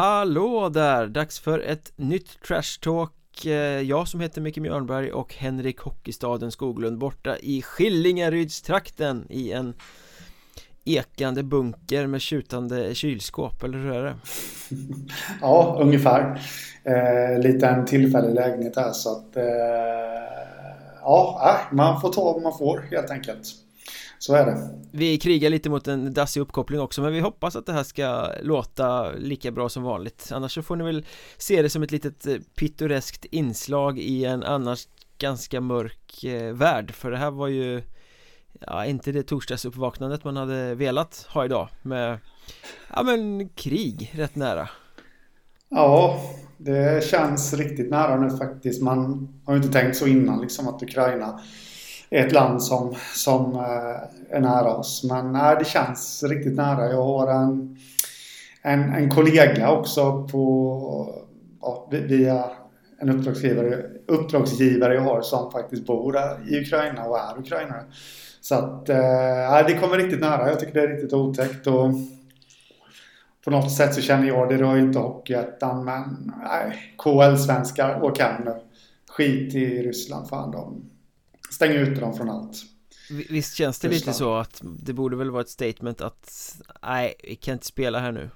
Hallå där! Dags för ett nytt Trash Talk eh, jag som heter Micke Mjörnberg och Henrik Hockeystaden Skoglund borta i Skillingarydstrakten i en ekande bunker med tjutande kylskåp, eller hur är det? ja, ungefär. Eh, lite en tillfällig lägenhet här så att eh, ja, äh, man får ta vad man får helt enkelt. Så är det. Vi krigar lite mot en dassig uppkoppling också men vi hoppas att det här ska låta lika bra som vanligt. Annars så får ni väl se det som ett litet eh, pittoreskt inslag i en annars ganska mörk eh, värld. För det här var ju Ja, inte det torsdagsuppvaknandet man hade velat ha idag med Ja men krig rätt nära. Ja, det känns riktigt nära nu faktiskt. Man har ju inte tänkt så innan liksom att Ukraina ett land som, som eh, är nära oss. Men nej, det känns riktigt nära. Jag har en, en, en kollega också på, ja, via en uppdragsgivare, uppdragsgivare jag har som faktiskt bor i Ukraina och är ukrainare. Så att eh, det kommer riktigt nära. Jag tycker det är riktigt otäckt. Och på något sätt så känner jag, det rör ju inte Hockeyettan, men nej, KL-svenskar, åk hem nu. Skit i Ryssland, fan de stänga ute dem från allt. Visst känns det lite så att det borde väl vara ett statement att nej, vi kan inte spela här nu.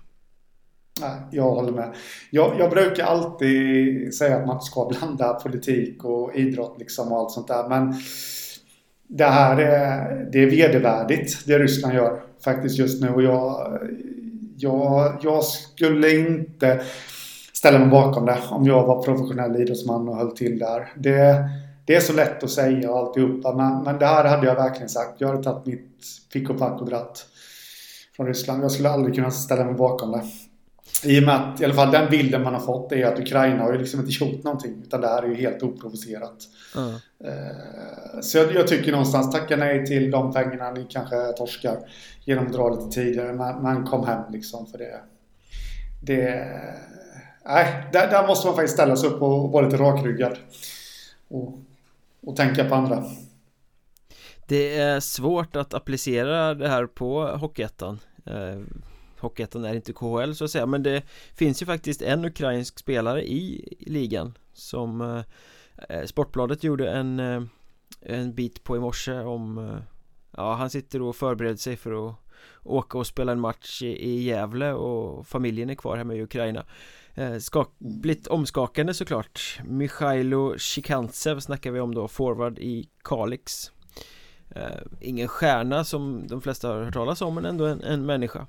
Nej, jag håller med. Jag, jag brukar alltid säga att man ska blanda politik och idrott liksom och allt sånt där. Men det här är, det är vedervärdigt det Ryssland gör faktiskt just nu. Och jag, jag, jag skulle inte ställa mig bakom det om jag var professionell idrottsman och höll till där. Det det är så lätt att säga och alltihopa men, men det här hade jag verkligen sagt. Jag hade tagit mitt pick och pack och dratt från Ryssland. Jag skulle aldrig kunna ställa mig bakom det. I och med att i alla fall den bilden man har fått är att Ukraina har ju liksom inte gjort någonting. Utan det här är ju helt oprovocerat. Mm. Så jag, jag, tycker någonstans tacka nej till de pengarna ni kanske torskar. Genom att dra lite tidigare. Men, men kom hem liksom för det. Det... Nej, där, där måste man faktiskt ställa sig upp och vara lite rakryggad. Och och tänka på andra. Det är svårt att applicera det här på Hockeyettan eh, Hockeyettan är inte KHL så att säga men det finns ju faktiskt en ukrainsk spelare i ligan som eh, eh, Sportbladet gjorde en, eh, en bit på i morse om eh, Ja han sitter och förbereder sig för att åka och spela en match i, i Gävle och familjen är kvar hemma i Ukraina Eh, skapligt omskakande såklart. Mikhailo Chikantsev snackar vi om då, forward i Kalix. Eh, Ingen stjärna som de flesta har hört talas om men ändå en, en människa.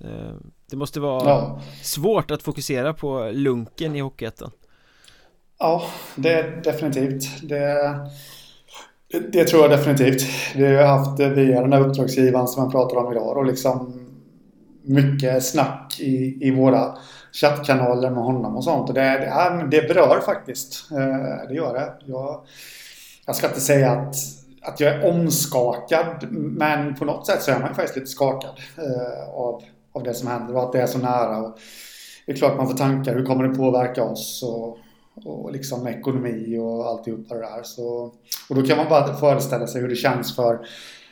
Eh, Det måste vara ja. svårt att fokusera på lunken i Hockeyettan. Ja, det är definitivt. Det, det, tror jag definitivt. Vi har haft via den här uppdragsgivaren som jag pratar om idag och liksom mycket snack i, i våra chattkanaler med honom och sånt. Och det, det, det berör faktiskt. Eh, det gör det. Jag, jag ska inte säga att, att jag är omskakad. Men på något sätt så är man faktiskt lite skakad eh, av, av det som händer och att det är så nära. Och det är klart man får tankar. Hur kommer det påverka oss? Och, och liksom ekonomi och alltihopa det där. Så, och då kan man bara föreställa sig hur det känns för,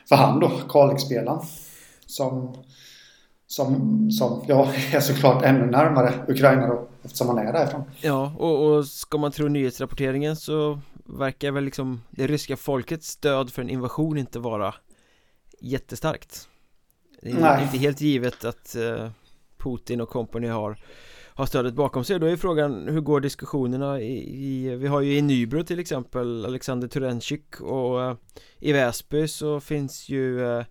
för han då, Kalix-spelaren. Som som, som ja, är såklart ännu närmare Ukraina då, eftersom man är därifrån. Ja, och, och ska man tro nyhetsrapporteringen så verkar väl liksom det ryska folkets stöd för en invasion inte vara jättestarkt. Det är Nej. inte helt givet att uh, Putin och company har har stödet bakom sig. Då är frågan hur går diskussionerna i, i vi har ju i Nybro till exempel Alexander Turenchik och uh, i Väsby så finns ju uh,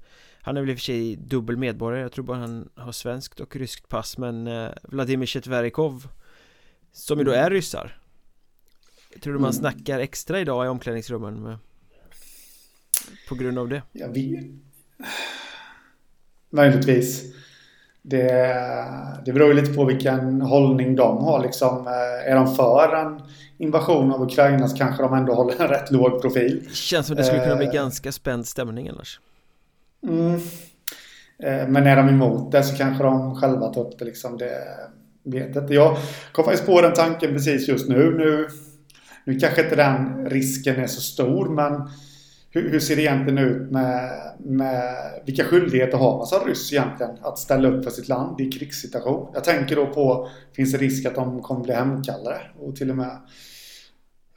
han är väl i och för sig dubbel medborgare, jag tror bara han har svenskt och ryskt pass Men eh, Vladimir Chetverikov Som ju då är ryssar Tror du man mm. snackar extra idag i omklädningsrummen med, På grund av det? Jag vet Möjligtvis det, det beror lite på vilken hållning de har liksom. Eh, är de för en invasion av Ukraina så kanske de ändå håller en rätt låg profil. Känns som det skulle kunna bli eh, ganska spänd stämning annars. Mm. Eh, men är de emot det så kanske de själva tar upp det liksom. Det vet inte. Jag kom faktiskt på den tanken precis just nu. Nu, nu kanske inte den risken är så stor men hur, hur, ser det egentligen ut med, med vilka skyldigheter har man som ryss egentligen att ställa upp för sitt land i krigssituation? Jag tänker då på, finns det risk att de kommer bli hemkallade och till och med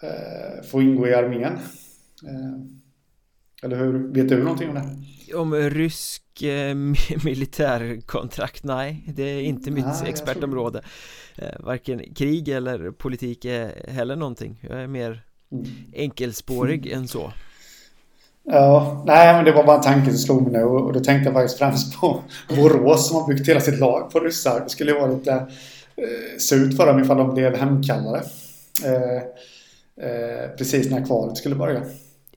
eh, få ingå i armén? Eh, eller hur? Vet du någonting om det? Om rysk eh, militärkontrakt? Nej, det är inte mitt nej, expertområde eh, Varken krig eller politik är heller någonting Jag är mer mm. enkelspårig mm. än så Ja, nej men det var bara en tanke som slog mig nu och då tänkte jag faktiskt främst på Borås som har byggt hela sitt lag på ryssar. Det skulle ju vara lite eh, surt för dem ifall de blev hemkallade. Eh, eh, precis när kvalet skulle börja.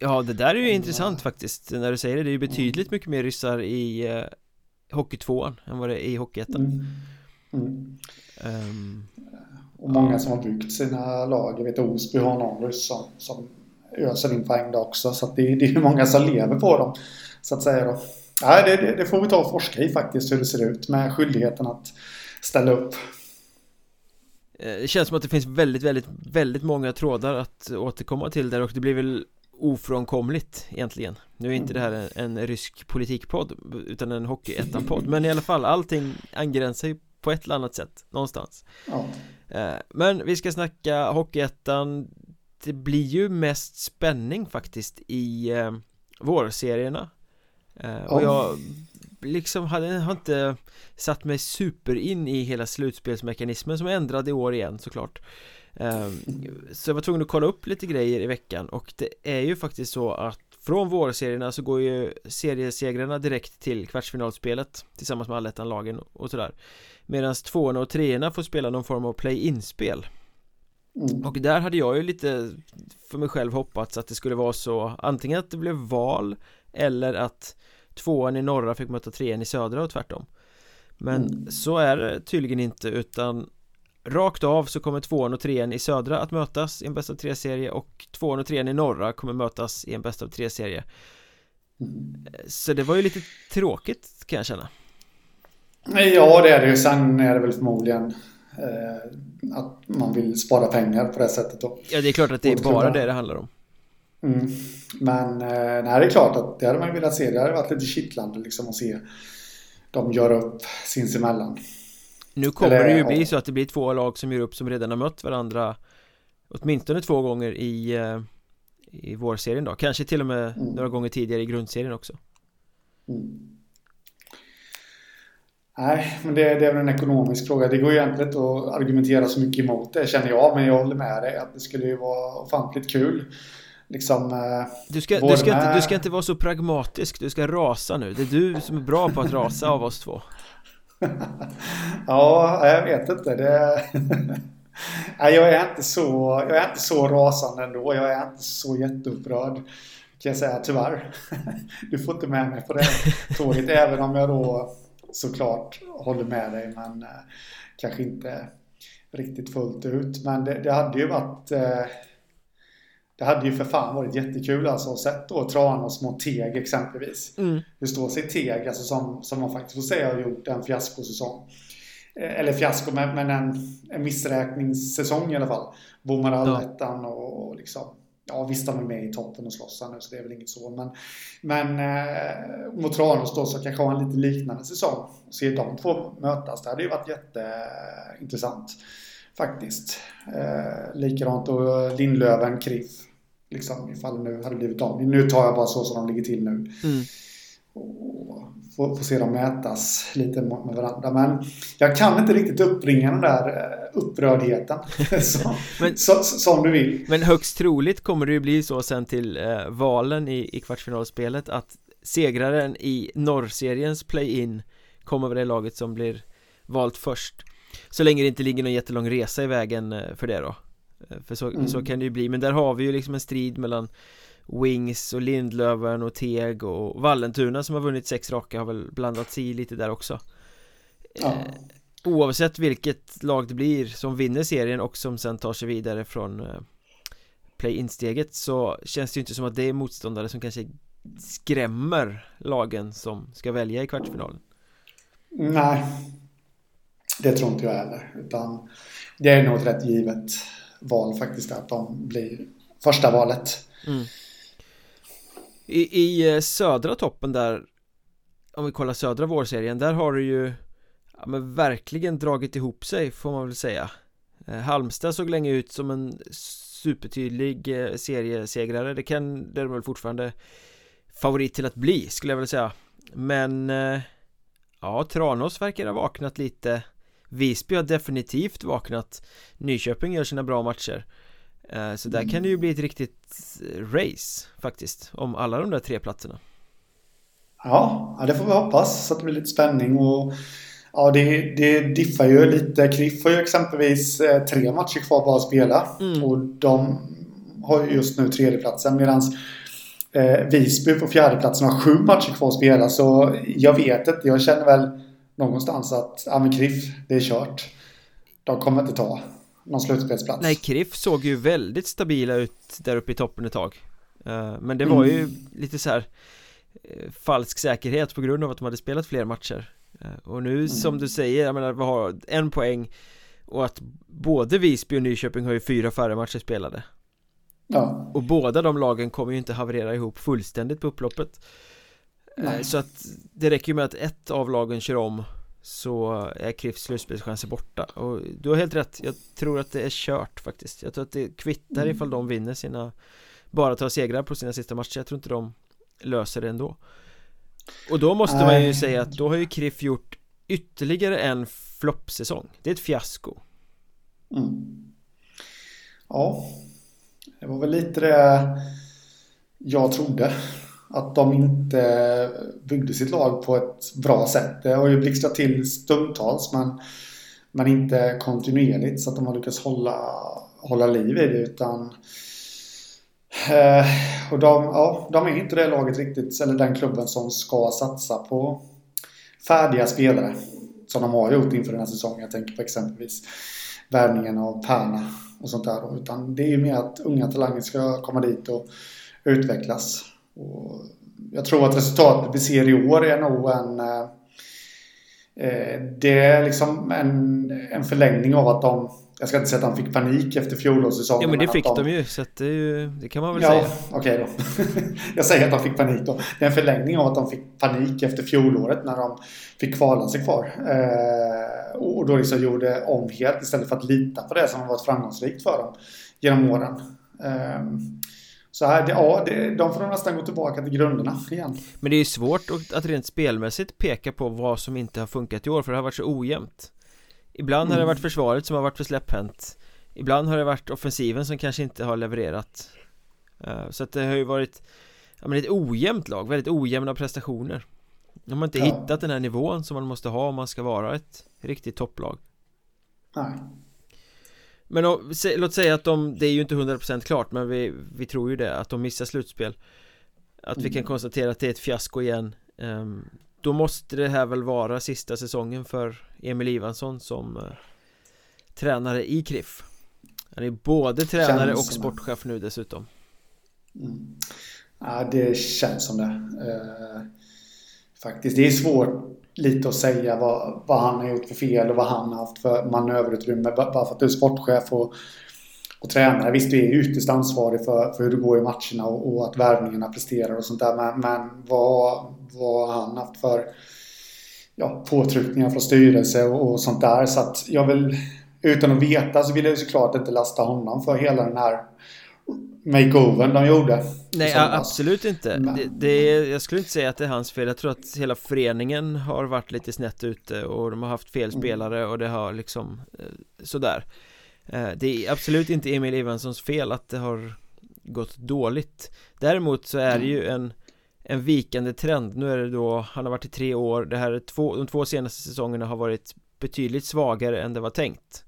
Ja, det där är ju mm. intressant faktiskt när du säger det. Det är ju betydligt mycket mer ryssar i eh, Hockeytvåan än vad det är i Hockeyettan. Mm. Mm. Um, och många som har byggt sina lag. Jag vet Osby har någon ryss som, som öser in poäng också. Så det, det är ju många som lever på dem. Så att säga då. Nej, det, det, det, får vi ta och forska i faktiskt hur det ser ut med skyldigheten att ställa upp. Eh, det känns som att det finns väldigt, väldigt, väldigt många trådar att återkomma till där och det blir väl ofrånkomligt egentligen. Nu är inte det här en, en rysk politikpodd utan en hockeyettan-podd Men i alla fall, allting angränsar ju på ett eller annat sätt någonstans. Ja. Eh, men vi ska snacka hockeyettan. Det blir ju mest spänning faktiskt i eh, vårserierna. Eh, Och jag liksom hade, har inte satt mig super in i hela slutspelsmekanismen som är ändrad i år igen såklart Så jag var tvungen att kolla upp lite grejer i veckan och det är ju faktiskt så att från vårserierna så går ju seriesegrarna direkt till kvartsfinalspelet tillsammans med allettan-lagen och sådär Medan tvåorna och treorna får spela någon form av play-in-spel Mm. Och där hade jag ju lite för mig själv hoppats att det skulle vara så antingen att det blev val eller att tvåan i norra fick möta trean i södra och tvärtom Men mm. så är det tydligen inte utan Rakt av så kommer tvåan och trean i södra att mötas i en bäst av tre-serie och tvåan och trean i norra kommer mötas i en bäst av tre-serie. Så det var ju lite tråkigt kan jag känna Ja det är det ju, sen är det väl förmodligen eh, att man vill spara pengar på det sättet då. Ja, det är klart att det är bara det det handlar om. Mm. Men eh, nej, det är klart att det hade man velat se. Det hade varit lite kittlande liksom att se dem göra upp sinsemellan. Nu kommer Eller, det ju bli så att det blir två lag som gör upp som redan har mött varandra åtminstone två gånger i, eh, i vårserien då. Kanske till och med mm. några gånger tidigare i grundserien också. Mm. Nej, men det, det, är väl en ekonomisk fråga. Det går ju egentligen inte att argumentera så mycket emot det känner jag. Men jag håller med dig att det skulle ju vara ofantligt kul. Liksom, eh, du, ska, du, ska inte, du ska inte vara så pragmatisk, du ska rasa nu. Det är du som är bra på att rasa av oss två. ja, jag vet inte. Det... Nej, jag är inte så, jag är inte så rasande ändå. Jag är inte så jätteupprörd. Kan jag säga tyvärr. Du får inte med mig på det tåget. även om jag då såklart håller med dig men eh, kanske inte riktigt fullt ut. Men det, det hade ju varit eh, det hade ju för fan varit jättekul alltså att sett då Tranås mot Teg exempelvis. Mm. Hur står sig Teg, alltså som, som man faktiskt får säga har gjort en fiaskosäsong. Eh, eller fiasko, men, men en, en missräkningssäsong i alla fall. Bommar allettan och, och liksom Ja, visst de är med i toppen och slåss nu så det är väl inget så. Men, men eh, mot Tranås då så kanske ha en lite liknande säsong. Se de två mötas, det hade ju varit jätteintressant. Faktiskt. Eh, likadant då Lindlöven, Kriff. Liksom ifall nu hade blivit av. Nu tar jag bara så som de ligger till nu. Mm. Och få, få se dem mätas lite med varandra. Men jag kan inte riktigt uppbringa den där eh, upprördheten som, men, så, som du vill. Men högst troligt kommer det ju bli så sen till eh, valen i, i kvartsfinalspelet att segraren i norrseriens play-in kommer vara det laget som blir valt först. Så länge det inte ligger någon jättelång resa i vägen eh, för det då. Eh, för så, mm. så kan det ju bli, men där har vi ju liksom en strid mellan Wings och Lindlöven och Teg och Vallentuna som har vunnit sex raka har väl blandats i lite där också. Ja. eh, Oavsett vilket lag det blir som vinner serien och som sen tar sig vidare från eh, play-in-steget så känns det ju inte som att det är motståndare som kanske skrämmer lagen som ska välja i kvartsfinalen. Nej. Det tror inte jag heller. Utan det är nog rätt givet val faktiskt att de blir första valet. Mm. I, I eh, södra toppen där Om vi kollar södra vårserien, där har du ju Ja men verkligen dragit ihop sig får man väl säga. Eh, Halmstad såg länge ut som en supertydlig eh, seriesegrare. Det kan det väl fortfarande Favorit till att bli skulle jag vilja säga. Men Ja, Tranås verkar ha vaknat lite. Visby har definitivt vaknat Nyköping gör sina bra matcher Eh, så där kan det ju bli ett riktigt race faktiskt Om alla de där tre platserna Ja, det får vi hoppas så att det blir lite spänning och Ja, det, det diffar ju lite. Kriff har ju exempelvis eh, tre matcher kvar bara att spela. Mm. Och de har ju just nu tredjeplatsen medan eh, Visby på fjärdeplatsen har sju matcher kvar att spela. Så jag vet inte. Jag känner väl någonstans att ja, men Kriff, det är kört. De kommer inte ta någon slutspelsplats. Nej, Kriff såg ju väldigt stabila ut där uppe i toppen ett tag uh, Men det var mm. ju lite så här uh, falsk säkerhet på grund av att de hade spelat fler matcher uh, Och nu mm. som du säger, jag menar vi har en poäng Och att både Visby och Nyköping har ju fyra färre matcher spelade Ja Och båda de lagen kommer ju inte haverera ihop fullständigt på upploppet Nej. Så att det räcker ju med att ett av lagen kör om så är Kriffs slutspelschanser borta. Och du har helt rätt jag tror att det är kört faktiskt. Jag tror att det kvittar ifall de vinner sina bara tar segrar på sina sista matcher. Jag tror inte de löser det ändå. Och då måste man ju säga att då har ju Kriff gjort ytterligare en floppsäsong. Det är ett fiasko. Mm. ja det var väl lite det jag trodde att de inte byggde sitt lag på ett bra sätt. Det har ju blixtrat till stundtals men, men inte kontinuerligt så att de har lyckats hålla, hålla liv i det utan eh, och de, ja, de är inte det laget riktigt, eller den klubben som ska satsa på färdiga spelare. Som de har gjort inför den här säsongen. Jag tänker på exempelvis värvningen av Perna och sånt där. Utan det är ju mer att unga talanger ska komma dit och utvecklas. Och jag tror att resultatet vi ser i år är nog en... Eh, eh, det är liksom en, en förlängning av att de... Jag ska inte säga att de fick panik efter fjolårssäsongen. Ja men det fick de, de, ju så att det, ju, det kan man väl ja, säga. Ja okej okay då. jag säger att de fick panik då. Det är en förlängning av att de fick panik efter fjolåret när de fick kvala sig kvar. Eh, och då liksom gjorde om helt istället för att lita på det som har varit framgångsrikt för dem genom åren. Eh, så här, det, ja, det, de får nästan gå tillbaka till grunderna igen. Men det är ju svårt att rent spelmässigt peka på vad som inte har funkat i år för det har varit så ojämnt. Ibland mm. har det mm. varit försvaret som har varit för släpphänt. Ibland har det varit offensiven som kanske inte har levererat. Uh, så att det har ju varit ja, men ett ojämnt lag, väldigt ojämna prestationer. De har inte ja. hittat den här nivån som man måste ha om man ska vara ett riktigt topplag. Nej. Men och, låt säga att de, det är ju inte 100% klart men vi, vi tror ju det, att de missar slutspel Att mm. vi kan mm. konstatera att det är ett fiasko igen um, Då måste det här väl vara sista säsongen för Emil Ivansson som uh, tränare i KRIF Han är både tränare känns och sportchef nu dessutom mm. Ja det känns som det uh, Faktiskt, det är svårt lite att säga vad, vad han har gjort för fel och vad han har haft för manöverutrymme. Bara för att du är sportchef och, och tränare. Visst, du är ytterst ansvarig för, för hur det går i matcherna och, och att värvningarna presterar och sånt där. Men, men vad, vad har han haft för ja, påtryckningar från styrelse och, och sånt där. Så att jag vill, utan att veta så vill jag såklart inte lasta honom för hela den här makeovern de gjorde Nej absolut inte. Men... det, det, Jag skulle inte säga att det är hans fel. Jag tror att hela föreningen har varit lite snett ute och de har haft fel mm. spelare och det har liksom eh, Sådär. Eh, Det är absolut inte Emil Ivanssons fel att det har gått dåligt. Däremot så är det ju en en vikande trend. Nu är det då Han har varit i tre år. Det här är två De två senaste säsongerna har varit Betydligt svagare än det var tänkt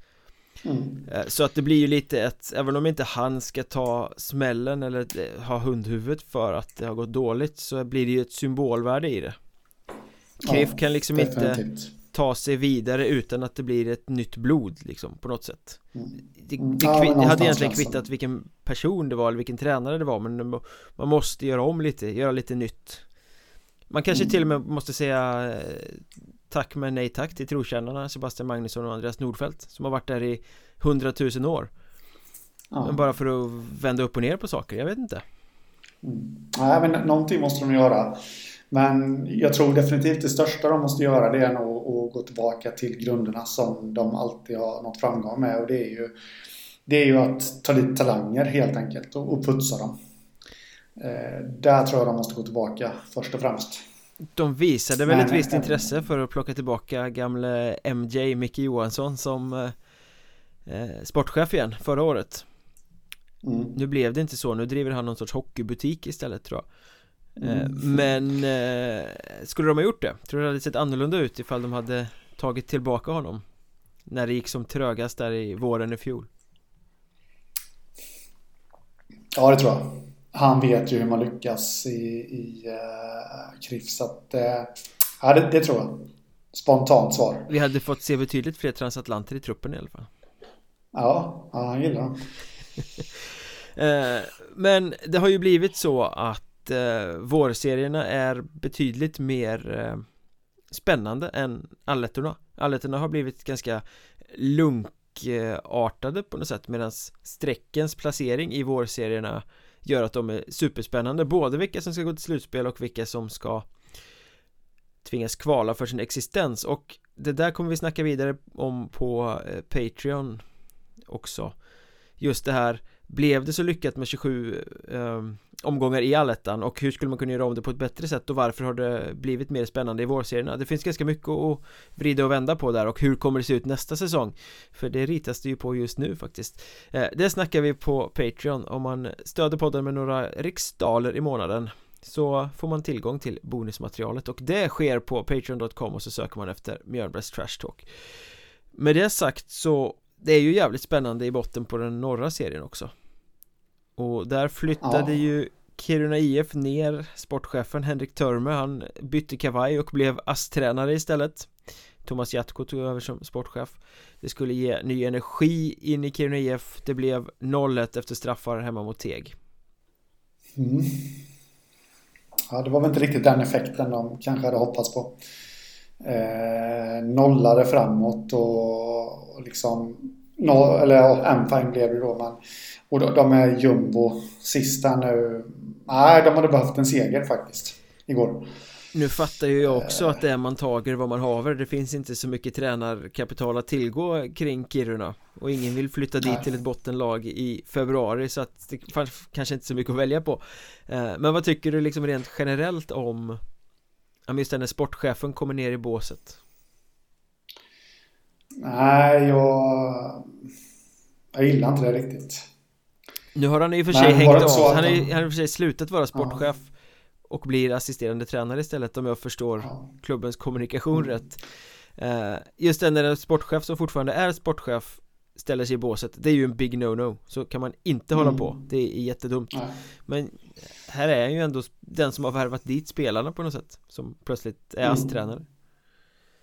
Mm. Eh, så att det blir ju lite ett, även om inte han ska ta smällen eller ha hundhuvudet för att det har gått dåligt så blir det ju ett symbolvärde i det Kriff ja, kan liksom definitivt. inte ta sig vidare utan att det blir ett nytt blod liksom på något sätt mm. Det, det, ja, det hade egentligen kvittat vilken person det var eller vilken tränare det var men man måste göra om lite, göra lite nytt Man kanske mm. till och med måste säga eh, tack men nej tack till trotjänarna Sebastian Magnusson och Andreas Nordfeldt som har varit där i hundratusen år ja. Men bara för att vända upp och ner på saker, jag vet inte Mm. Nej, men någonting måste de göra. Men jag tror definitivt det största de måste göra det är nog att gå tillbaka till grunderna som de alltid har nått framgång med. Och det är ju, det är ju att ta dit talanger helt enkelt och, och putsa dem. Eh, där tror jag de måste gå tillbaka först och främst. De visade väl ett visst intresse för att plocka tillbaka gamle MJ Micke Johansson som eh, eh, sportchef igen förra året mm. Nu blev det inte så, nu driver han någon sorts hockeybutik istället tror jag eh, mm. Men eh, skulle de ha gjort det? Tror du det hade sett annorlunda ut ifall de hade tagit tillbaka honom? När det gick som trögast där i våren i fjol Ja det tror jag Han vet ju hur man lyckas i, i uh, KRIF så att uh, Ja det, det tror jag. Spontant svar. Vi hade fått se betydligt fler transatlanter i truppen i alla fall. Ja, ja han gillar han Eh, men det har ju blivit så att eh, vårserierna är betydligt mer eh, spännande än allettorna. Allettorna har blivit ganska lunkartade på något sätt medan streckens placering i vårserierna gör att de är superspännande. Både vilka som ska gå till slutspel och vilka som ska tvingas kvala för sin existens. Och det där kommer vi snacka vidare om på eh, Patreon också. Just det här blev det så lyckat med 27 eh, omgångar i allettan? Och hur skulle man kunna göra om det på ett bättre sätt? Och varför har det blivit mer spännande i vårserierna? Det finns ganska mycket att vrida och vända på där. Och hur kommer det se ut nästa säsong? För det ritas det ju på just nu faktiskt. Eh, Det snackar vi på Patreon om man stöder podden med några riksdaler i månaden. Så får man tillgång till bonusmaterialet. Och det sker på patreon.com och så söker man efter Mjölnbergs Trash Talk. Med det sagt så det är ju jävligt spännande i botten på den norra serien också. Och där flyttade ja. ju Kiruna IF ner sportchefen Henrik Törme Han bytte kavaj och blev ASS-tränare istället. Thomas Jatko tog över som sportchef. Det skulle ge ny energi in i Kiruna IF Det blev 0-1 efter straffar hemma mot Teg. Mm. Ja, det var väl inte riktigt den effekten de kanske hade hoppats på eh, Nollade framåt och, och liksom no, Eller ja, poäng blev det då men och de är jumbo sista nu. Nej, de hade behövt en seger faktiskt. Igår. Nu fattar ju jag också att det är man tager vad man haver Det finns inte så mycket tränarkapital att tillgå kring Kiruna Och ingen vill flytta dit Nej. till ett bottenlag i februari så att det fanns kanske inte så mycket att välja på eh, Men vad tycker du liksom rent generellt om Just när sportchefen kommer ner i båset Nej, jag Jag gillar inte det riktigt nu har han i och för sig hängt av, han, har i och för sig slutat vara sportchef ja. Och blir assisterande tränare istället om jag förstår ja. klubbens kommunikation mm. rätt uh, Just det när en sportchef som fortfarande är sportchef ställer sig i båset Det är ju en big no-no Så kan man inte mm. hålla på Det är jättedumt ja. Men här är ju ändå den som har värvat dit spelarna på något sätt Som plötsligt är mm. ASS-tränare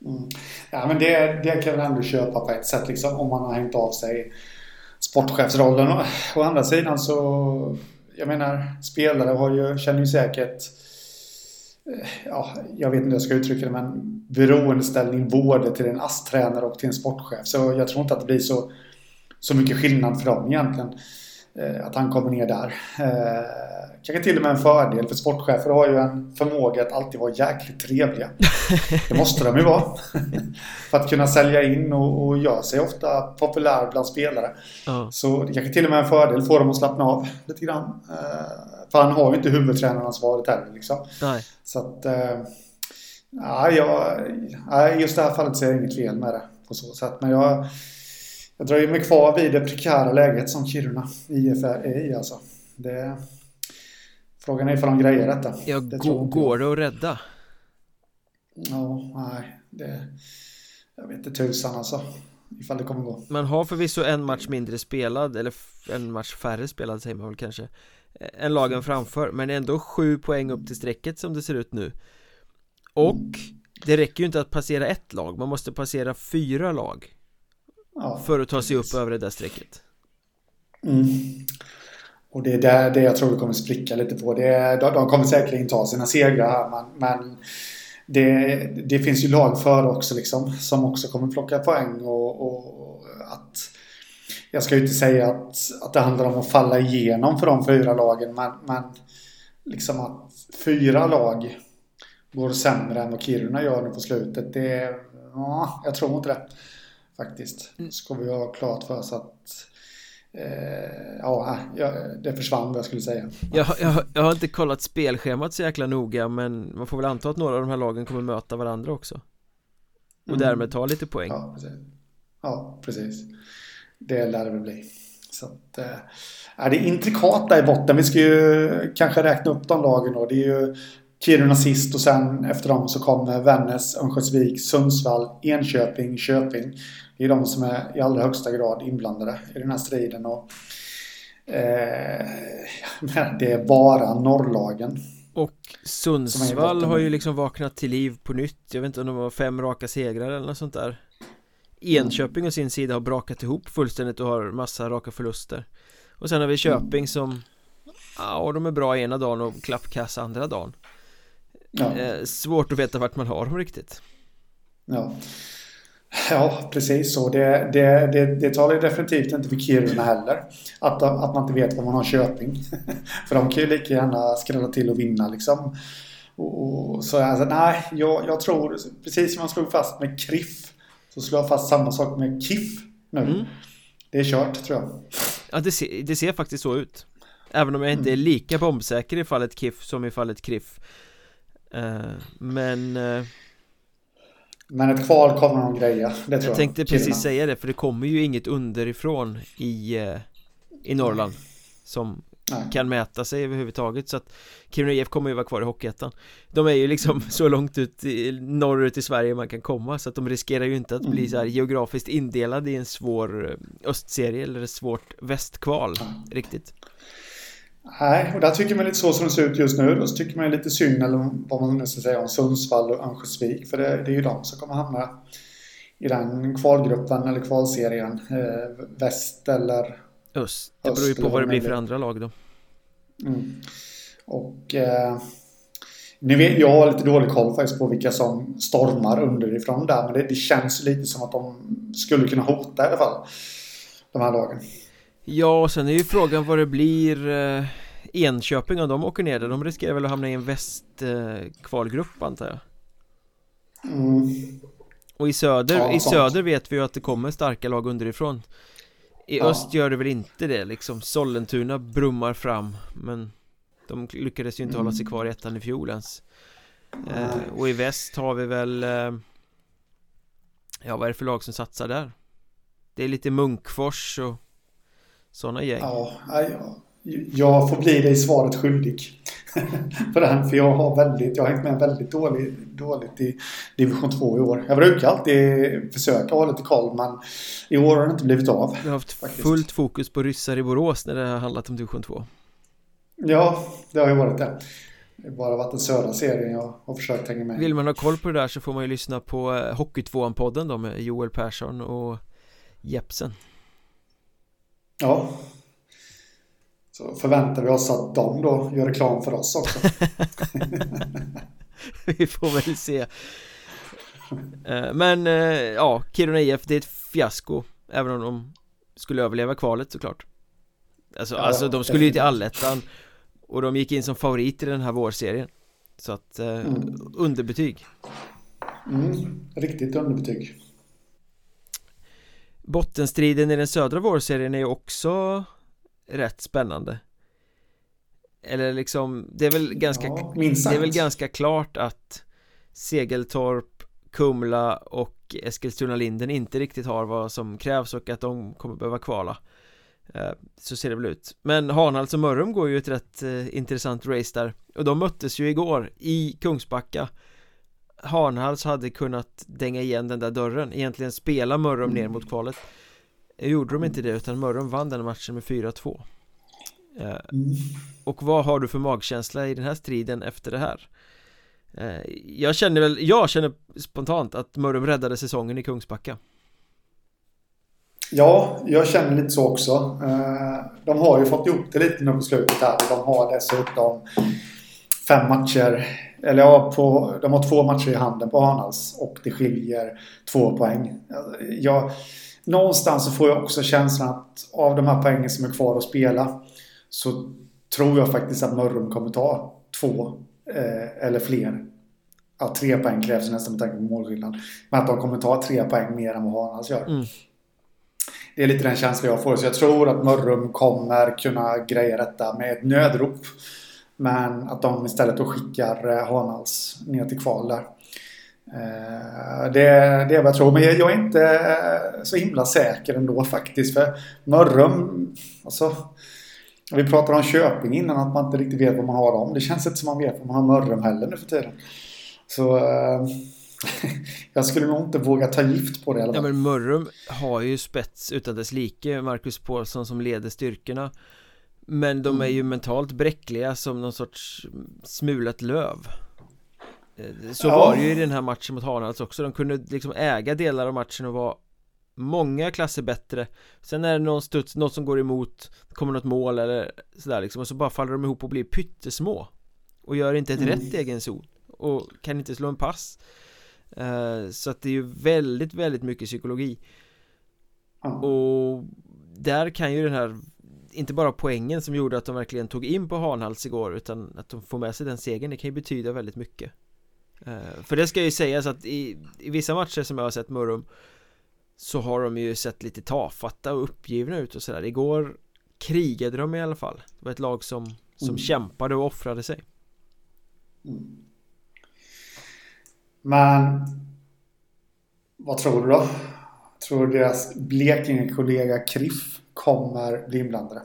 mm. Ja men det, det kan jag ändå köpa på ett sätt liksom om man har hängt av sig sportchefsrollen. Å andra sidan så, jag menar, spelare har ju, känner ju säkert eh, ja, jag vet inte hur jag ska uttrycka det, men beroendeställning både till en ASS-tränare och till en sportchef. Så jag tror inte att det blir så, så mycket skillnad för dem egentligen. Eh, att han kommer ner där. Eh, kanske till och med en fördel för sportchefer har ju en förmåga att alltid vara jäkligt trevliga. Det måste de ju vara. för att kunna sälja in och, och göra sig ofta populär bland spelare. Uh. Så det kanske till och med är en fördel för dem att slappna av lite grann. Eh, för han har ju inte huvudtränaransvaret heller liksom. Nej. Så att... Ja, jag, just det här fallet ser jag inget fel med det på så sätt. Men jag jag dröjer mig kvar vid det prekära läget som Kiruna IF är i alltså. Det, frågan är ifall de grejer detta. Ja, det går det att rädda? Ja, nej. Det, jag vet inte tusan alltså. Ifall det kommer gå. Man har förvisso en match mindre spelad, eller en match färre spelad säger man väl kanske. En lagen framför, men ändå sju poäng upp till strecket som det ser ut nu. Och det räcker ju inte att passera ett lag, man måste passera fyra lag Ja, för att ta sig upp över det där strecket. Mm. Och det är där det jag tror det kommer spricka lite på. Det de, de kommer säkerligen ta sina segrar här men, men det, det, finns ju lag före också liksom som också kommer plocka poäng och, och, att jag ska ju inte säga att, att det handlar om att falla igenom för de fyra lagen men, men liksom att fyra lag går sämre än vad Kiruna gör nu på slutet. Det, ja, jag tror inte det. Faktiskt. Mm. Ska vi ha klart för oss att eh, ja, det försvann vad jag skulle säga. Jag, jag, jag har inte kollat spelschemat så jäkla noga men man får väl anta att några av de här lagen kommer möta varandra också. Och mm. därmed ta lite poäng. Ja, precis. Ja, precis. Det lär det väl bli. Så att, äh, det är intrikat där i botten. Vi ska ju kanske räkna upp de lagen då. Det är ju Kiruna sist och sen efter dem så kommer Vännäs, Örnsköldsvik, Sundsvall, Enköping, Köping. Det är de som är i allra högsta grad inblandade i den här striden. Och, eh, det är bara norrlagen. Och Sundsvall har ju liksom vaknat till liv på nytt. Jag vet inte om det var fem raka segrar eller något sånt där. Enköping å sin sida har brakat ihop fullständigt och har massa raka förluster. Och sen har vi Köping som Ja, de är bra ena dagen och klappkass andra dagen ja. eh, Svårt att veta vart man har dem riktigt Ja Ja, precis så. Det, det, det, det talar definitivt inte för Kiruna heller. Att, att man inte vet var man har Köping. för de kan ju lika gärna skrälla till och vinna liksom. Och, och så alltså, nej, jag, jag tror precis som man slog fast med Kriff. Så slår jag fast samma sak med Kiff nu. Mm. Det är kört tror jag. Ja, det ser, det ser faktiskt så ut. Även om jag inte är mm. lika bombsäker i fallet Kiff som i fallet Kriff. Uh, men... Uh, men ett kval kommer de greja, det tror jag Jag tänkte precis Kiruna. säga det, för det kommer ju inget underifrån i, uh, i Norrland Som Nej. kan mäta sig överhuvudtaget så att Kiruna IF kommer ju vara kvar i Hockeyettan De är ju liksom så långt ut i, norrut i Sverige man kan komma så att de riskerar ju inte att bli så här mm. geografiskt indelade i en svår östserie eller ett svårt västkval mm. riktigt Nej, och där tycker man lite så som det ser ut just nu. Då så tycker man lite synd, eller vad man nu ska säga, om Sundsvall och Örnsköldsvik. För det, det, är ju de som kommer hamna i den kvalgruppen eller kvalserien. Eh, väst eller öst. Det beror ju på vad det blir för andra lag då. Mm. Och eh, ni vet, jag har lite dålig koll faktiskt på vilka som stormar underifrån där. Men det, det känns lite som att de skulle kunna hota i alla fall. De här lagen. Ja, och sen är ju frågan vad det blir eh, Enköping om de åker ner där, de riskerar väl att hamna i en västkvalgrupp eh, antar jag mm. Och i söder, ja, i söder vet vi ju att det kommer starka lag underifrån I ja. öst gör det väl inte det liksom Sollentuna brummar fram Men de lyckades ju inte mm. hålla sig kvar i ettan i fjol ens eh, Och i väst har vi väl eh, Ja vad är det för lag som satsar där? Det är lite Munkfors och sådana gäng Ja, jag får bli dig svaret skyldig för den. För jag har väldigt, jag har hängt med väldigt dåligt, dåligt i division 2 i år. Jag brukar alltid försöka ha lite koll men i år har det inte blivit av. Du har haft faktiskt. fullt fokus på ryssar i Borås när det har handlat om division 2. Ja, det har ju varit det. Det har bara varit den södra serien jag har försökt hänga med Vill man ha koll på det där så får man ju lyssna på eh, Hockey 2-podden då med Joel Persson och Jepsen. Ja, så förväntar vi oss att de då gör reklam för oss också. vi får väl se. Eh, men eh, ja, Kiruna IF, det är ett fiasko. Även om de skulle överleva kvalet såklart. Alltså, ja, alltså de skulle ju till allettan. Och de gick in som favorit i den här vårserien. Så att, eh, mm. underbetyg. Mm, riktigt underbetyg. Bottenstriden i den södra vårserien är ju också rätt spännande. Eller liksom, det är väl ganska ja, Det är väl ganska klart att Segeltorp, Kumla och Eskilstuna-Linden inte riktigt har vad som krävs och att de kommer behöva kvala. Eh, Så ser det väl ut. Men Hanhals och Mörrum går ju ett rätt eh, intressant race där. Och de möttes ju igår i Kungsbacka Hanhals hade kunnat dänga igen den där dörren Egentligen spela Mörrum ner mot kvalet Gjorde de inte det utan Mörrum vann den matchen med 4-2 eh. Och vad har du för magkänsla i den här striden efter det här? Eh, jag känner väl, jag känner spontant att Mörrum räddade säsongen i Kungsbacka Ja, jag känner lite så också. Eh, de har ju fått ihop det lite nu på slutet här. De har dessutom fem matcher. Eller ja, på, de har två matcher i handen på Hanals och det skiljer två poäng. Jag, någonstans så får jag också känslan att av de här poängen som är kvar att spela så tror jag faktiskt att Mörrum kommer ta två eh, eller fler. Ja, tre poäng krävs nästan med tanke på målskillnad. Men att de kommer ta tre poäng mer än vad Hanals gör. Mm. Det är lite den känslan jag får. Så jag tror att Mörrum kommer kunna greja detta med ett nödrop. Men att de istället då skickar eh, Hanals ner till kval där. Eh, det, det är vad jag tror. Men jag är inte eh, så himla säker ändå faktiskt. För Mörrum, alltså. Vi pratade om Köping innan, att man inte riktigt vet vad man har dem. Det känns inte som man vet vad man har Mörrum heller nu för tiden. Så jag skulle nog inte våga ta gift på det. Eller? Ja men Mörrum har ju spets utan dess like. Marcus Paulsson som leder styrkorna. Men de är ju mentalt bräckliga som någon sorts smulat löv. Eh, så ja. var det ju i den här matchen mot Hanals också De kunde liksom äga delar av matchen och vara Många klasser bättre Sen är det någon studs, något som går emot Kommer något mål eller sådär liksom Och så bara faller de ihop och blir pyttesmå Och gör inte ett mm. rätt egen zon Och kan inte slå en pass uh, Så att det är ju väldigt, väldigt mycket psykologi ja. Och Där kan ju den här inte bara poängen som gjorde att de verkligen tog in på Hanhals igår utan att de får med sig den segern det kan ju betyda väldigt mycket Eh, för det ska ju sägas att i, i vissa matcher som jag har sett Mörrum Så har de ju sett lite tafatta och uppgivna ut och sådär Igår krigade de i alla fall Det var ett lag som, som mm. kämpade och offrade sig mm. Men Vad tror du då? Tror deras Blekinge-kollega Kriff kommer bli inblandade?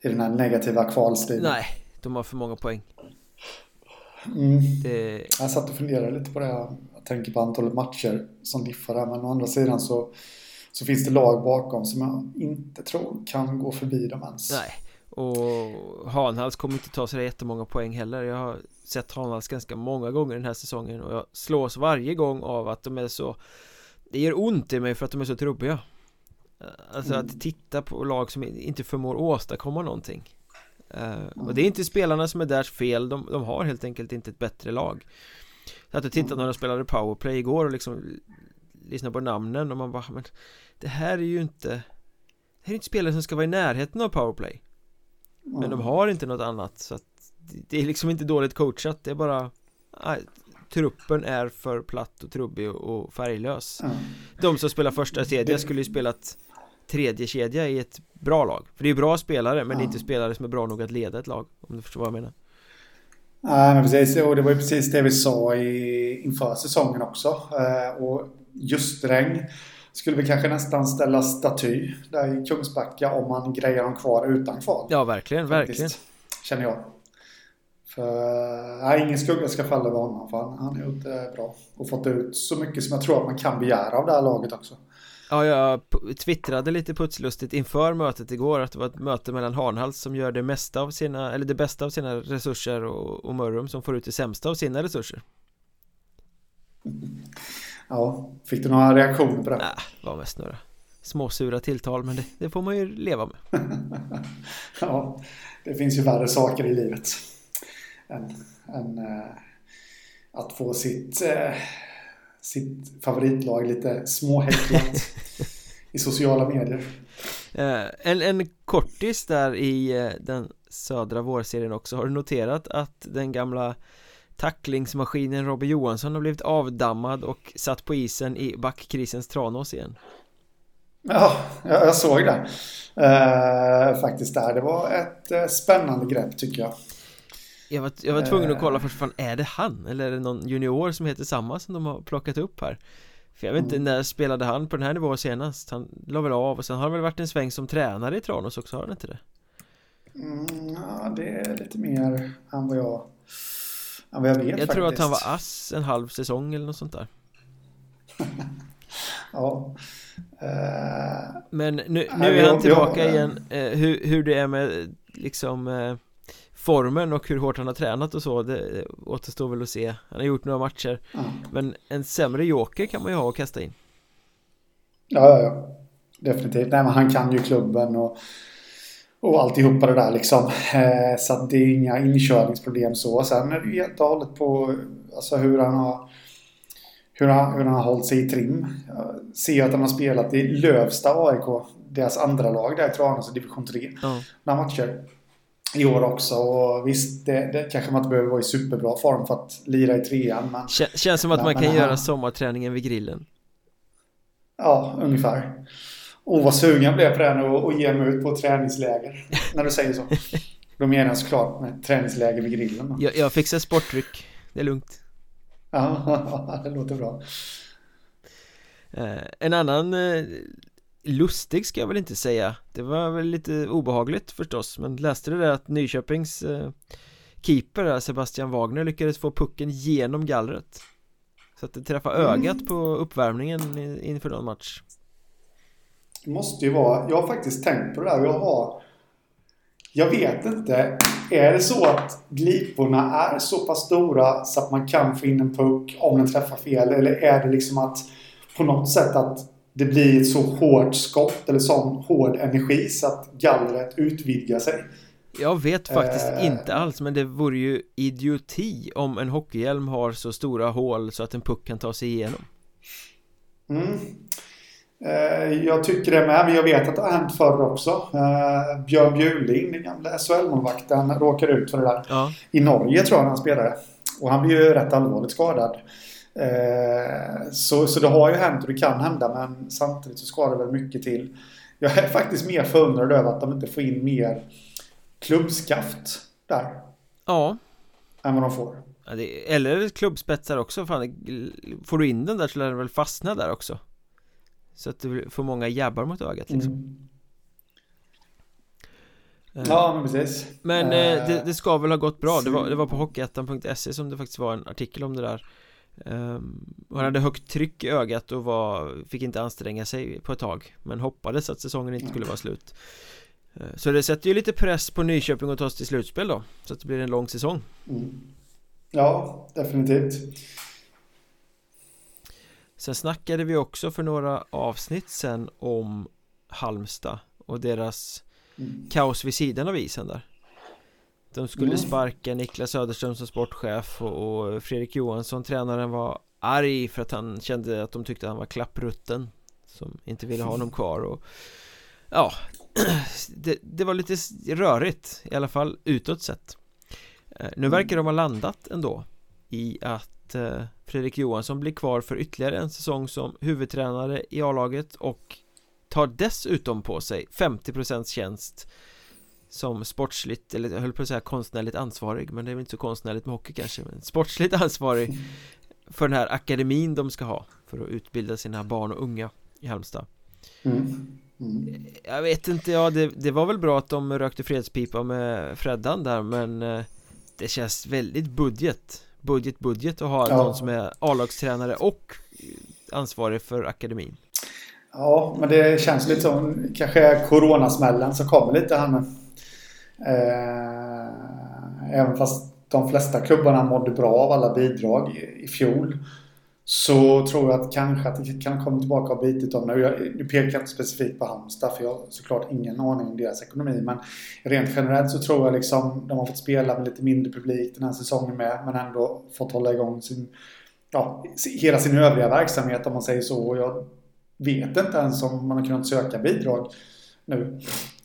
I den här negativa kvalstriden? Nej, de har för många poäng Mm. Det... Jag satt och funderade lite på det. Jag tänker på antalet matcher som diffar där. Men å andra sidan så, så finns det lag bakom som jag inte tror kan gå förbi dem ens. Nej, och Hanhals kommer inte ta sig jättemånga poäng heller. Jag har sett Hanhals ganska många gånger den här säsongen och jag slås varje gång av att de är så Det gör ont i mig för att de är så trubbiga. Alltså mm. att titta på lag som inte förmår åstadkomma någonting. Uh, och det är inte spelarna som är där fel, de, de har helt enkelt inte ett bättre lag. Jag hade tittat när de spelade powerplay igår och liksom Lyssnade på namnen och man bara men Det här är ju inte Det här är inte spelare som ska vara i närheten av powerplay. Men de har inte något annat så att Det är liksom inte dåligt coachat, det är bara nej, Truppen är för platt och trubbig och färglös. De som spelar första kedja skulle ju spelat tredje kedja i ett bra lag. För det är bra spelare men ja. det är inte spelare som är bra nog att leda ett lag Om du förstår vad jag menar. Nej men precis. Och det var ju precis det vi sa i, inför säsongen också. Eh, Och just regn skulle vi kanske nästan ställa staty där i Kungsbacka om man grejer dem kvar utan kval. Ja verkligen, faktiskt, verkligen. Känner jag. För nej, ingen skugga ska falla över honom för han, han har gjort det bra. Och fått ut så mycket som jag tror att man kan begära av det här laget också Ja, jag twittrade lite putslustigt inför mötet igår att det var ett möte mellan Hanhals som gör det mesta av sina, eller det bästa av sina resurser och, och Mörrum som får ut det sämsta av sina resurser Ja, fick du några reaktioner på det? Nej, det var mest några småsura tilltal men det, det får man ju leva med Ja, det finns ju värre saker i livet än, än äh, att få sitt äh, sitt favoritlag lite småhäcklat i sociala medier. Uh, en, en kortis där i uh, den södra vårserien också Har du noterat att den gamla tacklingsmaskinen Robert Johansson har blivit avdammad och satt på isen i backkrisens Tranås igen? Ja, jag, såg det uh, faktiskt där. Det var ett spännande grepp tycker jag. Jag var, jag var tvungen att kolla först, fan är det han? Eller är det någon junior som heter samma som de har plockat upp här? För jag vet inte, när spelade han på den här nivån senast? Han la väl av och sen har han väl varit en sväng som tränare i Tranås också, har han inte det? Mm, ja, det är lite mer än vad jag, än vad jag vet Jag faktiskt. tror att han var ass en halv säsong eller något sånt där Ja uh, Men nu, nu är han tillbaka igen, uh, hur, hur det är med liksom formen och hur hårt han har tränat och så Det återstår väl att se Han har gjort några matcher mm. Men en sämre joker kan man ju ha att kasta in Ja, ja, ja Definitivt, nej men han kan ju klubben och och alltihopa det där liksom. Eh, så att det är inga inkörningsproblem så. Sen är det ju helt och hållet på alltså hur han har hur han, hur han har hållit sig i trim. Jag ser att han har spelat i Lövsta AIK, deras andra lag där i Tranås, division 3, ja. några matcher. I år också. Och visst, det, det kanske man inte behöver vara i superbra form för att lira i trean. Men, Känns som att man kan göra sommarträningen vid grillen. Ja, ungefär. Och vad sugen jag blev på det nu och ge mig ut på träningsläger. när du säger så. Då menar jag såklart med träningsläger vid grillen. Jag, jag fixar sportdryck. Det är lugnt. Ja, det låter bra. Eh, en annan eh, lustig ska jag väl inte säga. Det var väl lite obehagligt förstås Men läste du det att Nyköpings eh, Keeper Sebastian Wagner lyckades få pucken genom gallret? Så att det träffade mm. ögat på uppvärmningen inför någon match. Det måste ju vara Jag har faktiskt tänkt på det där. Jag har Jag vet inte. Är det så att gliporna är så pass stora så att man kan få in en puck om den träffar fel? Eller är det liksom att på något sätt att det blir ett så hårt skott eller sån hård energi så att gallret utvidgar sig. Jag vet faktiskt eh. inte alls men det vore ju idioti om en hockeyhjälm har så stora hål så att en puck kan ta sig igenom. Mm. Eh, jag tycker det med, men jag vet att det har hänt förr också. Eh, Björn Bjuling, den gamla SHL-målvakten, råkade ut för det där. Ja. I Norge tror jag han spelade. Och han blev ju rätt allvarligt skadad. Eh, så, så det har ju hänt och det kan hända men samtidigt så ska det väl mycket till. Jag är faktiskt mer förundrad över att de inte får in mer klubbskaft där. Ja. Än vad de får. Ja, det, eller klubbspetsar också. Fan, får du in den där så lär den väl fastna där också. Så att du får många jabbar mot ögat liksom. Mm. Ja men precis Men eh, det, det, ska väl ha gått bra Det var, det var på hockeyettan.se som det faktiskt var en artikel om det där han hade högt tryck i ögat och var, fick inte anstränga sig på ett tag Men hoppades att säsongen inte skulle vara slut. Uh, Så det sätter ju lite press på Nyköping att ta sig till slutspel då Så att det blir en lång säsong. Mm. Ja, definitivt. Sen snackade vi också för några avsnitt sen om Halmstad och deras mm. kaos vid sidan av isen där de skulle mm. sparka Niklas Söderström som sportchef och, och Fredrik Johansson, tränaren, var arg för att han kände att de tyckte att han var klapprutten Som inte ville ha honom kvar och Ja det, det var lite rörigt i alla fall utåt sett eh, Nu verkar de ha landat ändå i att eh, Fredrik Johansson blir kvar för ytterligare en säsong som huvudtränare i A-laget och tar dessutom på sig 50% tjänst som sportsligt, eller jag höll på att säga konstnärligt ansvarig Men det är väl inte så konstnärligt med hockey kanske Men sportsligt ansvarig För den här akademin de ska ha För att utbilda sina barn och unga i Halmstad mm. Mm. Jag vet inte, ja det, det, var väl bra att de rökte fredspipa med Freddan där men eh, Det känns väldigt budget Budget, budget att ha ja. någon som är A-lagstränare och ansvarig för akademin Ja, men det känns lite som kanske coronasmällen som kommer lite här nu Eh, även fast de flesta klubbarna mådde bra av alla bidrag i, i fjol. Så tror jag att kanske att det kan komma tillbaka och bitit dem nu. Jag, nu pekar jag inte specifikt på Halmstad för jag har såklart ingen aning om deras ekonomi. Men rent generellt så tror jag liksom de har fått spela med lite mindre publik den här säsongen med. Men ändå fått hålla igång sin, ja, hela sin övriga verksamhet om man säger så. Jag vet inte ens om man har kunnat söka bidrag nu.